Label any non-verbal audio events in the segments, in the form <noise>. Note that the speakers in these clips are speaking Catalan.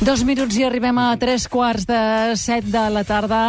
Dos minuts i arribem a tres quarts de set de la tarda.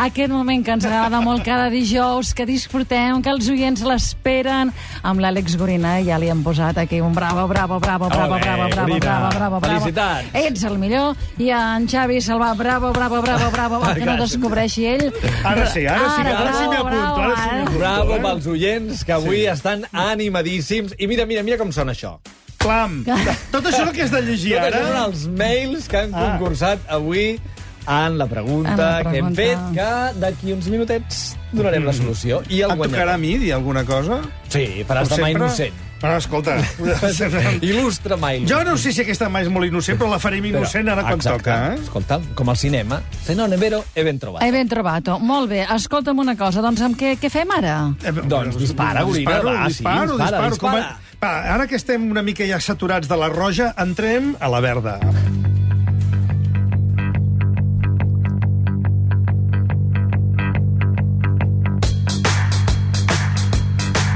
Aquest moment que ens agrada molt cada dijous, que disfrutem, que els oients l'esperen. Amb l'Àlex Gorina ja li hem posat aquí un bravo, bravo, bravo, bravo, Ole, bravo, bravo, Gorina. bravo, bravo, bravo. Felicitats. Ets el millor. I en Xavi Salvà, bravo, bravo, bravo, bravo, que no descobreixi ell. Ara sí, ara sí, ara sí bravo, m'hi apunto, ara sí m'hi bravo, apunto. Bravo eh? pels oients, que avui estan animadíssims. I mira, mira, mira com sona això. Clam. Tot això el que has de llegir Tot això ara... són els mails que han Ah. concursat avui en la pregunta, En la que hem pregunta. fet, que d'aquí uns minutets donarem la solució. I el Et tocarà a mi dir alguna cosa? Sí, faràs demà innocent. Però, escolta... <laughs> Il·lustre mai. jo no sé si aquesta mà és molt innocent, però la farem innocent ara quan Exacte. toca, eh? Escolta, com al cinema. Se no nevero, he ben trobat. He ben trobat. Molt bé, escolta'm una cosa, doncs amb què, què fem ara? Eh, Doncs dispara, Gorina, disparo, disparo, dispara, disparo. dispara. Com a- Va, ara que estem una mica ja saturats de la roja, entrem a la verda.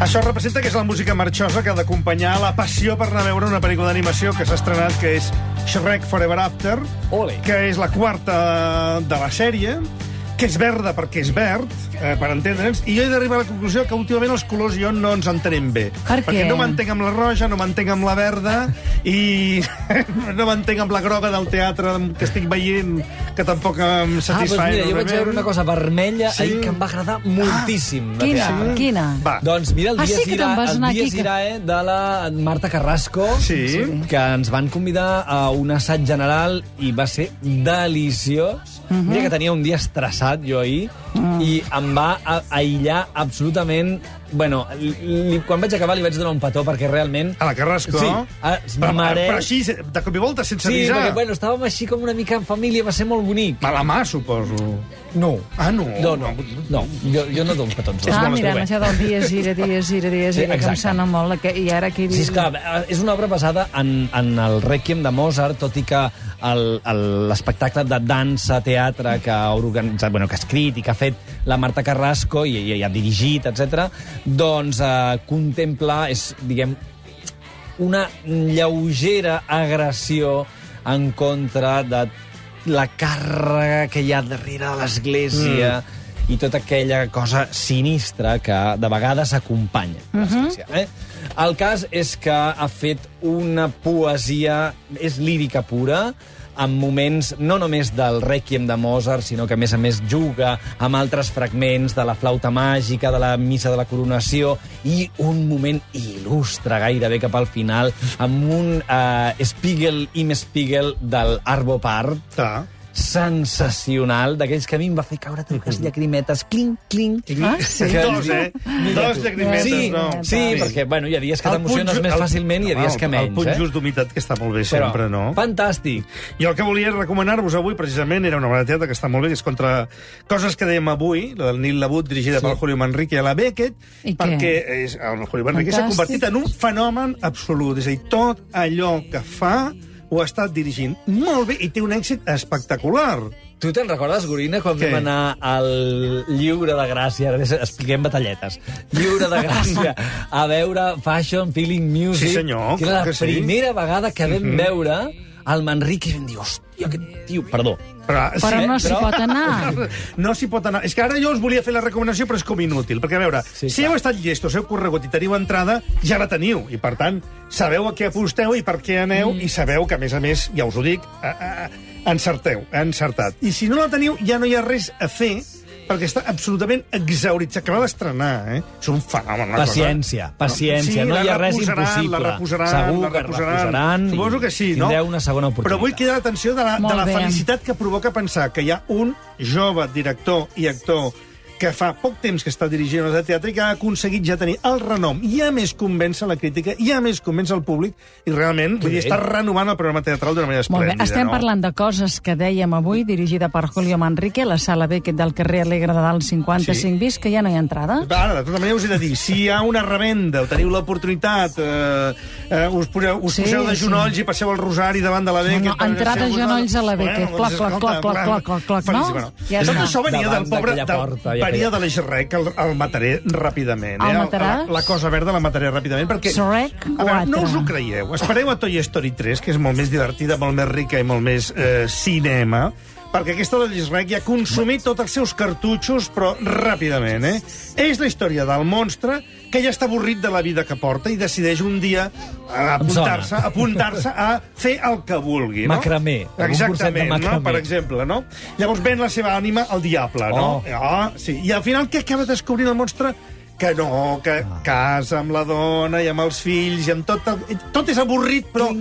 Això representa que és la música marxosa que ha d'acompanyar la passió per anar a veure una pel·lícula d'animació que s'ha estrenat, que és Shrek Forever After, Ole. que és la quarta de la sèrie, que és verda perquè és verd, eh, per entendre'ns, i jo he d'arribar a la conclusió que últimament els colors jo no ens entenem bé. Per què? Perquè no m'entenc amb la roja, no m'entenc amb la verda, i <laughs> no m'entenc amb la groga del teatre que estic veient, que tampoc em Ah, doncs satisfà. mira, jo vaig veure una cosa vermella Sí. ahir que em va agradar moltíssim. de Quina? teatre. Quina? Va. Doncs mira, el Ah, Dies, sí que te'n Ira, vas el Dies Irae de la Marta Carrasco, Sí. que ens van convidar a un assaig general i va ser deliciós. Mhm. Mira que tenia un dia estressat jo ahir Mm. i em va aïllar absolutament... Bueno, li, quan vaig acabar li vaig donar un petó perquè realment... A la Carrasco? Sí, a- però, mereix- però així, de cop i volta, sense Sí, avisar. perquè bueno, estàvem així com una mica en família, va ser molt bonic. A la mà, suposo. No. Ah, no? No, no, no. Jo, jo no dono petons. Ah, mira, això del dies ira, dies ira, dies Sí, ira, que em sona molt. Que, I ara aquí... Sí, esclar, eh, és una obra basada en, en el Requiem de Mozart, tot i que l'espectacle de dansa, teatre que ha organitzat, bueno, que ha escrit i que ha fet la Marta Carrasco i, i, i ha dirigit, etc. doncs eh, contempla, és, diguem, una lleugera agressió en contra de la càrrega que hi ha darrere de l'Església mm. i tota aquella cosa sinistra que de vegades acompanya l'Església. Eh? El cas és que ha fet una poesia, és lírica pura, amb moments no només del Requiem de Mozart, sinó que a més a més juga amb altres fragments de la flauta màgica, de la missa de la coronació, i un moment il·lustre gairebé cap al final, amb un eh, Spiegel im Spiegel del Arvo Part, Està. Sensacional, d'aquells que a mi em va fer caure tantes llacrimetes, clinc, clinc. Ah, sí? Que- Dos, eh? Dos llacrimetes, Sí, no. sí, perquè, bueno, hi ha dies que t'emociones més fàcilment i hi ha dies que menys, El punt eh? just d'humitat que està molt bé Però, sempre, no? Fantàstic. Jo el que volia recomanar-vos avui, precisament, era una obra de teatre que està molt bé, que és contra coses que dèiem avui, la del Nil Labut, dirigida Sí. sí. per Julio Manrique i a la Beckett, I què? perquè és, el Julio Manrique s'ha convertit en un fenomen absolut. És a dir, tot allò que fa ho ha estat dirigint molt bé i té un èxit espectacular. Tu te'n recordes, Gorina, quan Què? vam anar al Lliure de Gràcia, ara expliquem batalletes, Lliure de Gràcia, a veure Fashion Feeling Music, Sí, senyor, que era la que sí. primera vegada que vam veure el Manrique i vam dir, hòstia, aquest tio... Perdó. Però, Però no s'hi pot anar. <laughs> No s'hi pot anar. És que ara jo us volia fer la recomanació, però és com inútil. Perquè, a veure, Sí, sí, si clar. heu estat llestos, heu corregut i teniu entrada, ja la teniu. I, per tant, sabeu a què aposteu i per què aneu, mm. i sabeu que, a més a més, ja us ho dic, a, a, encerteu, encertat. I si no la teniu, ja no hi ha res a fer, perquè està absolutament exaurit. S'acaba d'estrenar, eh? És un fenomen, Paciència, cosa... paciència, no la hi ha res reposaran, impossible. La reposaran, Segur la que reposaran. reposaran i Suposo que sí, no? tindreu una segona Però vull oportunitat. cridar l'atenció de, la, Molt de la bé. felicitat que provoca pensar que hi ha un jove director i actor que fa poc temps que està dirigint obres de teatre i que ha aconseguit ja tenir el renom i a més convèncer la crítica i a més convèncer el públic i realment vull dir, està renovant el programa teatral d'una manera Molt bé, esplèndida. estem no? parlant de coses que dèiem avui, dirigida per Julio Manrique, la sala Beckett del carrer Alegre de Dalt 55 Sí. bis, que ja no hi ha entrada. Ara, de tota manera, us he de dir, si hi ha una revenda o teniu l'oportunitat, eh, eh, us, poseu, us Sí, poseu de sí. genolls i passeu el rosari davant de la Beckett... No, no, entrada Bueno, genolls a la Beckett. doncs, Clac, clac, clac, clac, clac, clac, clac, no? bueno. Ja Tot això venia Davant del pobre, d'aquella del, porta, ja sèrie de l'Shrek el, el mataré ràpidament. El eh? mataràs? La, la cosa verda la mataré ràpidament, perquè... Shrek A veure, no 4. us ho creieu. Espereu a Toy Story 3, que és molt més divertida, molt més rica i molt més eh, cinema, perquè aquesta de l'Shrek ja ha consumit tots els seus cartutxos, però ràpidament, eh? És la història del monstre que ja està avorrit de la vida que porta i decideix un dia apuntar-se apuntar-se a fer el que vulgui, no? Macramé, Exactament, no? macramé. Per exemple, no? Llavors ven la seva ànima al diable, no? Oh. Ah, sí. I al final què acaba descobrint el monstre? Que no, que casa amb la dona i amb els fills i amb tot... El... Tot és avorrit, però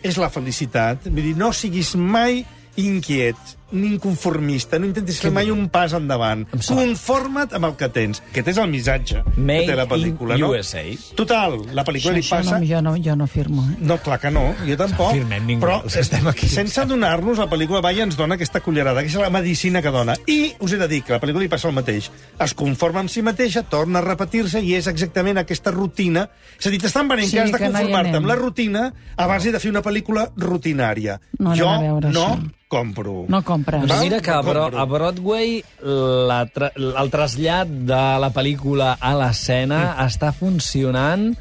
és la felicitat. Vull dir, no siguis mai inquiet, inconformista, no intentis fer mai un pas endavant. Conforma't amb el que tens. Aquest és el missatge Made que té la pel·lícula, no? USA. Total, la pel·lícula li Això passa... no, jo, no, jo no firmo, eh? No, clar que no, jo tampoc. Firmem ningú, però que estem aquí. sense adonar-nos, la pel·lícula va i ens dona aquesta cullerada, que és la medicina que dona. I us he de dir que la pel·lícula li passa el mateix. Es conforma amb si mateixa, torna a repetir-se i és exactament aquesta rutina. És a dir, t'estan venent Sí, que has de que conformar-te amb la rutina a base de fer una pel·lícula rutinària. No jo a veure no això. compro. No compres. Doncs mira que a, Bro a Broadway la tra el trasllat de la pel·lícula a l'escena està funcionant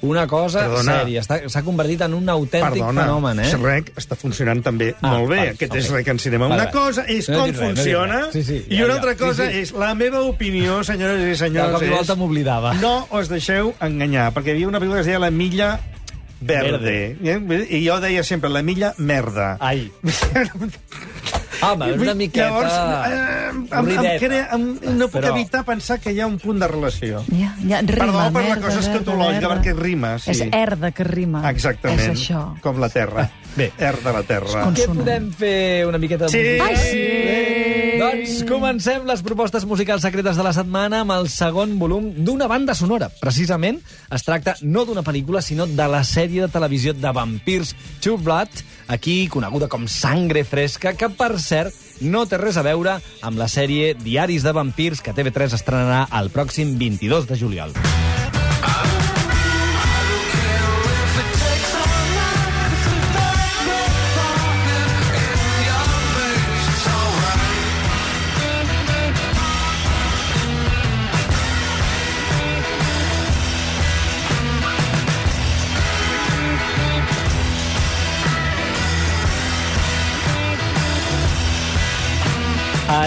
una cosa Perdona. sèria. Està- S'ha convertit en un autèntic Perdona, fenomen, eh? Shrek està funcionant també Ah, molt bé. vale, Aquest ok. és Shrek en cinema. Vale, Una cosa és No com res, no funciona res. Sí, sí, i ja, una ja. altra cosa Sí, sí. és la meva opinió, senyores i senyors, De cop i és... volta m'oblidava. No us deixeu enganyar, perquè hi havia una pel·lícula que es deia La milla verde. verde. I jo deia sempre La milla merda. Ai. <laughs> Home, una miqueta... Llavors, eh, em, em, rideta. crea, em, no puc Però- evitar pensar que hi ha un punt de relació. Ja, ja, rima, Perdó per la merda, cosa verda, escatològica, perquè rima, sí. És herda que rima. Exactament. És això. Com la terra. Bé. Er de la terra. Què podem fer una miqueta de Sí. Ai, sí! Doncs comencem les propostes musicals secretes de la setmana amb el segon volum d'una banda sonora. Precisament es tracta no d'una pel·lícula, sinó de la sèrie de televisió de vampirs True Blood, aquí coneguda com Sangre Fresca, que, per cert, no té res a veure amb la sèrie Diaris de vampirs que TV3 estrenarà el pròxim 22 de juliol.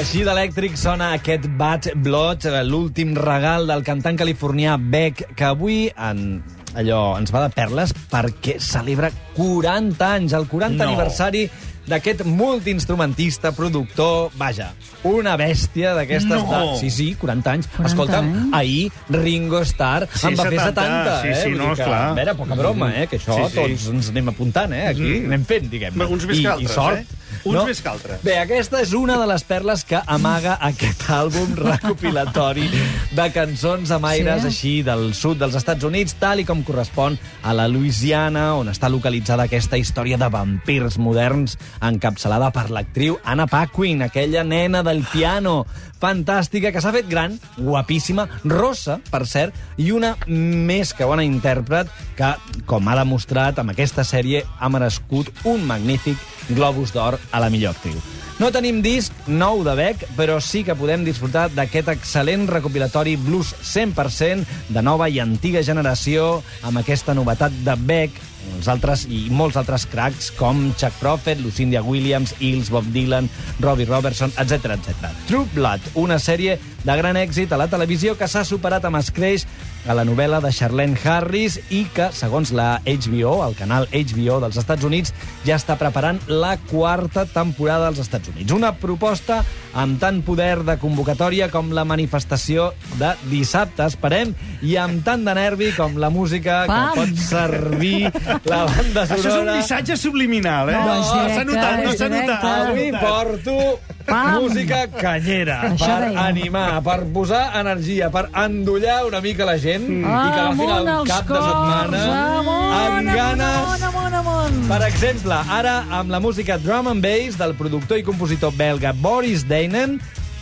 Així d'elèctric sona aquest Bad Blood, eh, l'últim regal del cantant californià Beck, que avui en, allò ens va de perles perquè celebra 40 anys, el 40 No. aniversari d'aquest multiinstrumentista, productor, vaja, una bèstia d'aquestes... No. De... Sí, sí, 40 anys. 40 Escolta'm, anys? ahir Ringo Starr Sí, en va fer 70, 70, sí, eh? sí, Vull no, que, esclar. A veure, poca broma, eh? Que això Sí, sí. tots ens anem apuntant, eh? Aquí Mhm. anem fent, diguem Uns més I, que altres, I sort. eh? Uns més que altres. Bé, aquesta és una de les perles que amaga aquest àlbum <laughs> recopilatori de cançons amb aires Sí? així del sud dels Estats Units, tal i com correspon a la Louisiana, on està localitzada aquesta història de vampirs moderns encapçalada per l'actriu Anna Paquin, aquella nena del piano fantàstica que s'ha fet gran, guapíssima, rossa, per cert, i una més que bona intèrpret que, com ha demostrat amb aquesta sèrie, ha merescut un magnífic Globus d'Or a la millor actriu. No tenim disc nou de Beck, però sí que podem disfrutar d'aquest excel·lent recopilatori blues 100% de nova i antiga generació, amb aquesta novetat de Beck, els altres i molts altres cracs com Chuck Prophet, Lucinda Williams, Hills, Bob Dylan, Robbie Robertson, etc etc. True Blood, una sèrie de gran èxit a la televisió que s'ha superat amb escreix a la novel·la de Charlene Harris i que, segons la HBO, el canal HBO dels Estats Units, ja està preparant la quarta temporada als Estats Units. Una proposta amb tant poder de convocatòria com la manifestació de dissabte, esperem, i amb tant de nervi com la música Pam! que pot servir la banda Això és un sonora. missatge subliminal, eh? No, directe, s'ha notat, no s'ha notat. Avui porto Pam! música canyera Això per deia. animar, per posar energia, per endollar una mica la gent Mm. i que Amunt el els cap de cors, setmana amunt, amb amunt, ganes... amunt, amunt, amunt. Per exemple, ara amb la música drum and bass del productor i compositor belga Boris Deinen,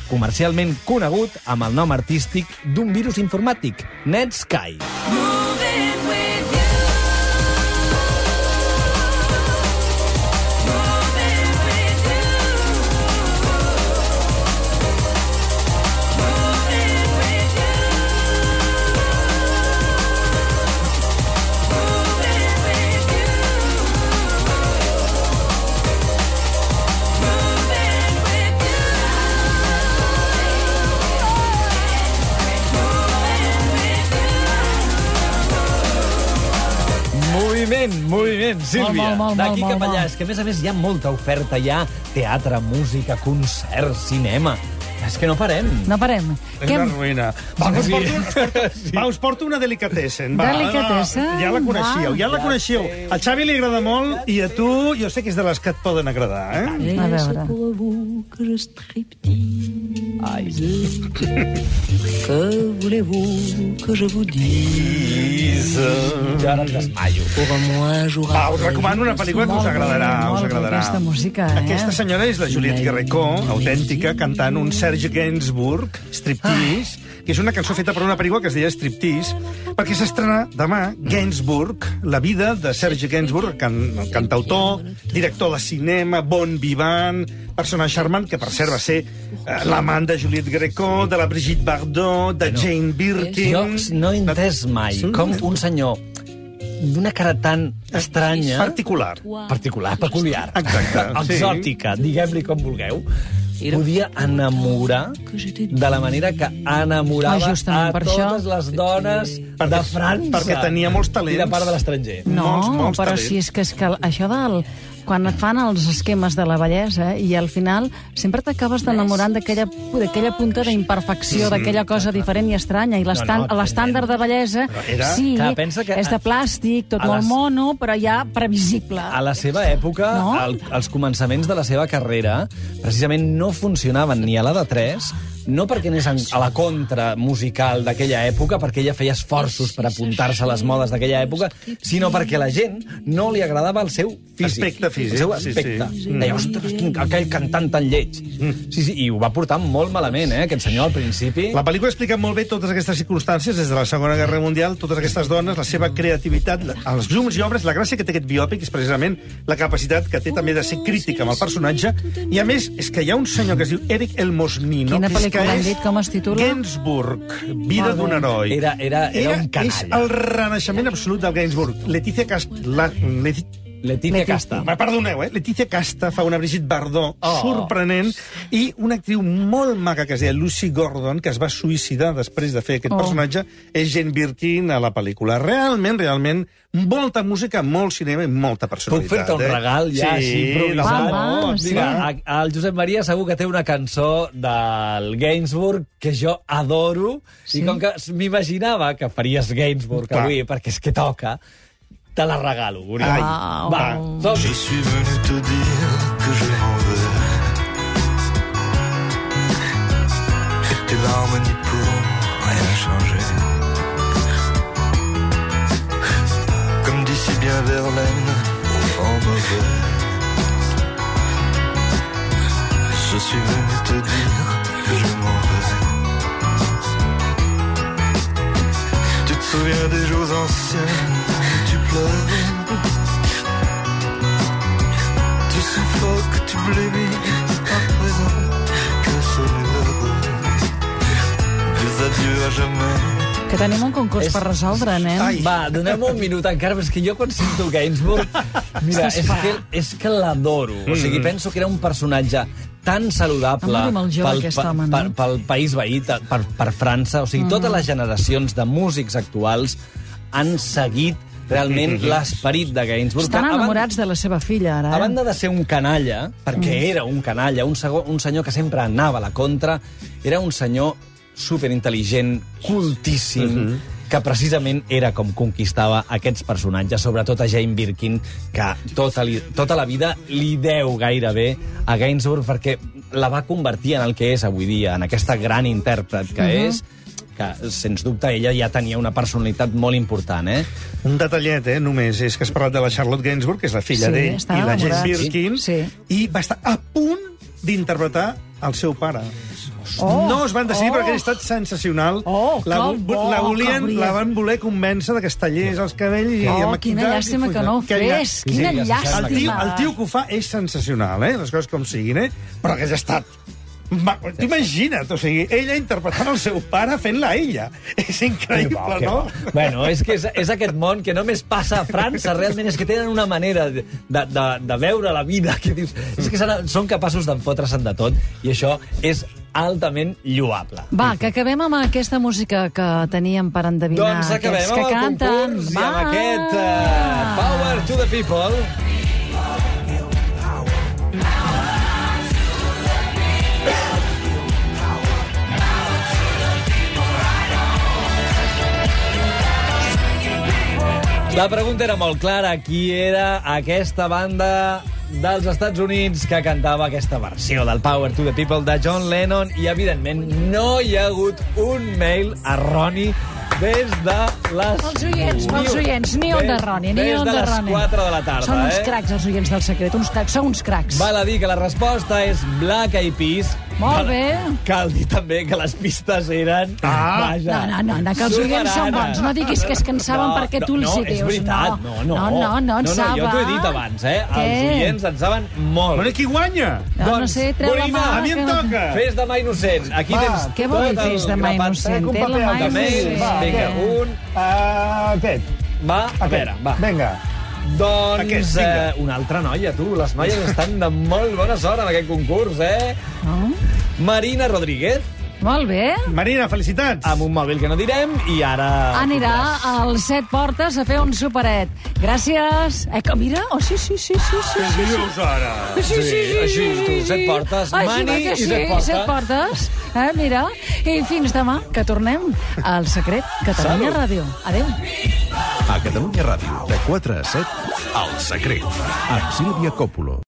comercialment conegut amb el nom artístic d'un virus informàtic, Netsky. Moving Sílvia. D'aquí cap allà. És que, a més a més, hi ha molta oferta. Hi ha teatre, música, concert, cinema... És que no parem. No parem. És Què una ruïna. Va, us Sí. porto, us porto, va, us porto una delicatessen. Va, Delicatessen? va, Ja la coneixeu, Va. ja la Ja coneixeu. sé. Al Xavi li agrada molt i a tu jo sé que és de les que et poden agradar, eh? A veure. Vous que voulez-vous que je vous dise Jo ara em desmaio. Pour moi, jour Va, us recomano una pel·lícula que us agradarà. us agradarà. aquesta música, eh? Aquesta senyora és la Juliette Guerrecó, autèntica, cantant un Serge Gainsbourg, Striptease, que és una cançó feta per una pel·lícula que es deia Striptease, perquè s'estrena demà Gainsbourg, la vida de Serge Gainsbourg, can, cantautor, director de cinema, bon vivant, persona charmant, que per cert va ser eh, l'amant de Juliette Greco, de la Brigitte Bardot, de Jane Birkin... Jo no he entès mai com un senyor d'una cara tan estranya... Particular. particular, peculiar, Exacte, sí. exòtica, diguem-li com vulgueu, podia enamorar de la manera que enamorava Ah, a per totes això. les dones de França. perquè tenia molts talents. I de part de l'estranger. No, Molts, molts però talents. si és que, és que això del quan et fan els esquemes de la bellesa i al final sempre t'acabes d'enamorant d'aquella d'aquella punta d'imperfecció, d'aquella cosa diferent i estranya. I l'estan- no, l'estàndard de bellesa, era- sí, Clar, pensa que és de plàstic, tot a molt les- mono, però ja previsible. A la seva època, No? no? al, als començaments de la seva carrera, precisament no funcionaven ni a la de 3, no perquè anés a la contra musical d'aquella època, perquè ella feia esforços per apuntar-se a les modes d'aquella època, sinó perquè a la gent no li agradava el seu físic. Aspecte físic, El seu aspecte. sí. Sí, Deia, ostres, quin, aquell cantant tan lleig. Sí, sí, i ho va portar molt malament, eh, aquest senyor, al principi. La pel·lícula explica molt bé totes aquestes circumstàncies, des de la Segona Guerra Mundial, totes aquestes dones, la seva creativitat, els llums i obres, la gràcia que té aquest biòpic és precisament la capacitat que té també de ser crítica amb el personatge, i a més, és que hi ha un senyor que es diu Eric Elmosnino, que és, pel·lícula que és dit? Com es titula? Gainsbourg, vida d'un heroi. Era- era- era un canalla. És el renaixement absolut del Gainsbourg. Leticia Cast... La, Leti... Letícia Leticia. Casta. Me perdoneu, eh? Leticia Casta fa una Brigitte Bardot Oh. sorprenent i una actriu molt maca que es deia Lucy Gordon, que es va suïcidar després de fer aquest Oh. personatge, és Jane Birkin a la pel·lícula. Realment, realment, molta música, molt cinema i molta Puc personalitat. fer-te un eh? regal ja, sí, així, improvisat? Va, va, sí. Mira, el Josep Maria segur que té una cançó del Gainsbourg que jo adoro, Sí? i com que m'imaginava que faries Gainsbourg Clar. avui, perquè és que toca, te la regalo, Guri. Ai. Uau. Va, som Je suis venu te dire que je m'en vais. Et tes larmes n'y pourront rien changer. Comme dit si bien Verlaine au vent mauvais. Je suis venu te dire que je m'en vais. Tu te souviens des jours anciens? Que sonne l'heureux. Des adieux à jamais. Que tenim un concurs És- per resoldre, nen. Ai. Va, donem un minut encara, però és que jo quan sento Gainsbourg... <laughs> Mira, és que, és que l'adoro. O sigui, penso que era un personatge tan saludable jove, aquest home, no? per, pel país veí, per, per França. O sigui, Mm. totes les generacions de músics actuals han seguit realment l'esperit de Gainsbourg. Estan que a banda- enamorats de la seva filla, ara. a eh? banda de ser un canalla, perquè Mm. era un canalla, un, segon, un senyor que sempre anava a la contra, era un senyor superintel·ligent, cultíssim, que precisament era com conquistava aquests personatges, sobretot a Jane Birkin, que tota, li, tota la vida li deu gairebé a Gainsbourg perquè la va convertir en el que és avui dia, en aquesta gran intèrpret que és, que, sens dubte, ella ja tenia una personalitat molt important, eh? Un detallet, eh, només, és que has parlat de la Charlotte Gainsbourg, que és la filla Sí, d'ell, i la Jane. Birkin, Sí. i va estar a punt d'interpretar el seu pare. Oh, no es van decidir oh. perquè ha estat sensacional. Oh, la, bo, la, volien, la van voler convèncer de que es tallés els cabells i Oh, amb quina maquillatge llàstima i que no ho fes. Quina Sí, sap. El tio, llàstima. el tio que ho fa és sensacional, eh? Les coses com siguin, eh? Però que ja estat... Va, T'imagina't, o sigui, ella interpretant el seu pare fent-la ella. És increïble, Que no? bo. Bueno, és que és, és aquest món que només passa a França, realment és que tenen una manera de, de, de, de veure la vida que dius... És que són, són capaços d'enfotre-se'n de tot, i això és altament lloable. Va, que acabem amb aquesta música que teníem per endevinar Doncs acabem aquests amb que el canten. concurs Va! i amb aquest uh, Power to the People. La pregunta era molt clara. Qui era aquesta banda dels Estats Units que cantava aquesta versió del Power to the People de John Lennon i, evidentment, no hi ha hagut un mail erroni des de les... Els oients, els oients, ni on de Roni, ni des on de de les Roni. 4 de la tarda, Són uns eh? cracs, els oients del secret, uns cracs, són uns cracs. Val a dir que la resposta és Black Eyed Peas. Molt Cal- bé. Cal dir també que les pistes eren... Ah. vaja, No, no, no, no, que els oients són bons. No diguis que es cansaven perquè tu els hi dius. No, és veritat. No. No, no. No, no, no, en no, Saba. jo t'ho he dit abans, eh? Què? Els oients en saben molt. I qui guanya? No, no Doncs, sé, treu la mà. A mi em que no- toca. Fes de mà innocent. Aquí Va, tens què vol dir tot el fes de mà innocent? un Té la mà innocent. Va, Vinga, un... Uh, aquest. Va, a veure, va. Vinga. Doncs Aquest, vinga. eh, una altra noia, tu. Les noies estan de molt bona sort en aquest concurs, eh? No? Marina Rodríguez, Molt bé. Marina, felicitats. amb un mòbil que no direm, i ara... Anirà als set portes a fer un superet. Gràcies. Eh, que mira? Oh, sí, sí, sí, sí, sí. Què dius ara? Sí, sí, sí, sí, així, sí, tu, sí, set sí. portes, Així mani va que i sí, set portes. set portes. Eh, mira. I fins demà, que tornem al Secret Catalunya Salut. Ràdio. Adéu. A Catalunya Ràdio, de 4 a 7, El Secret, amb Sílvia Còpolo.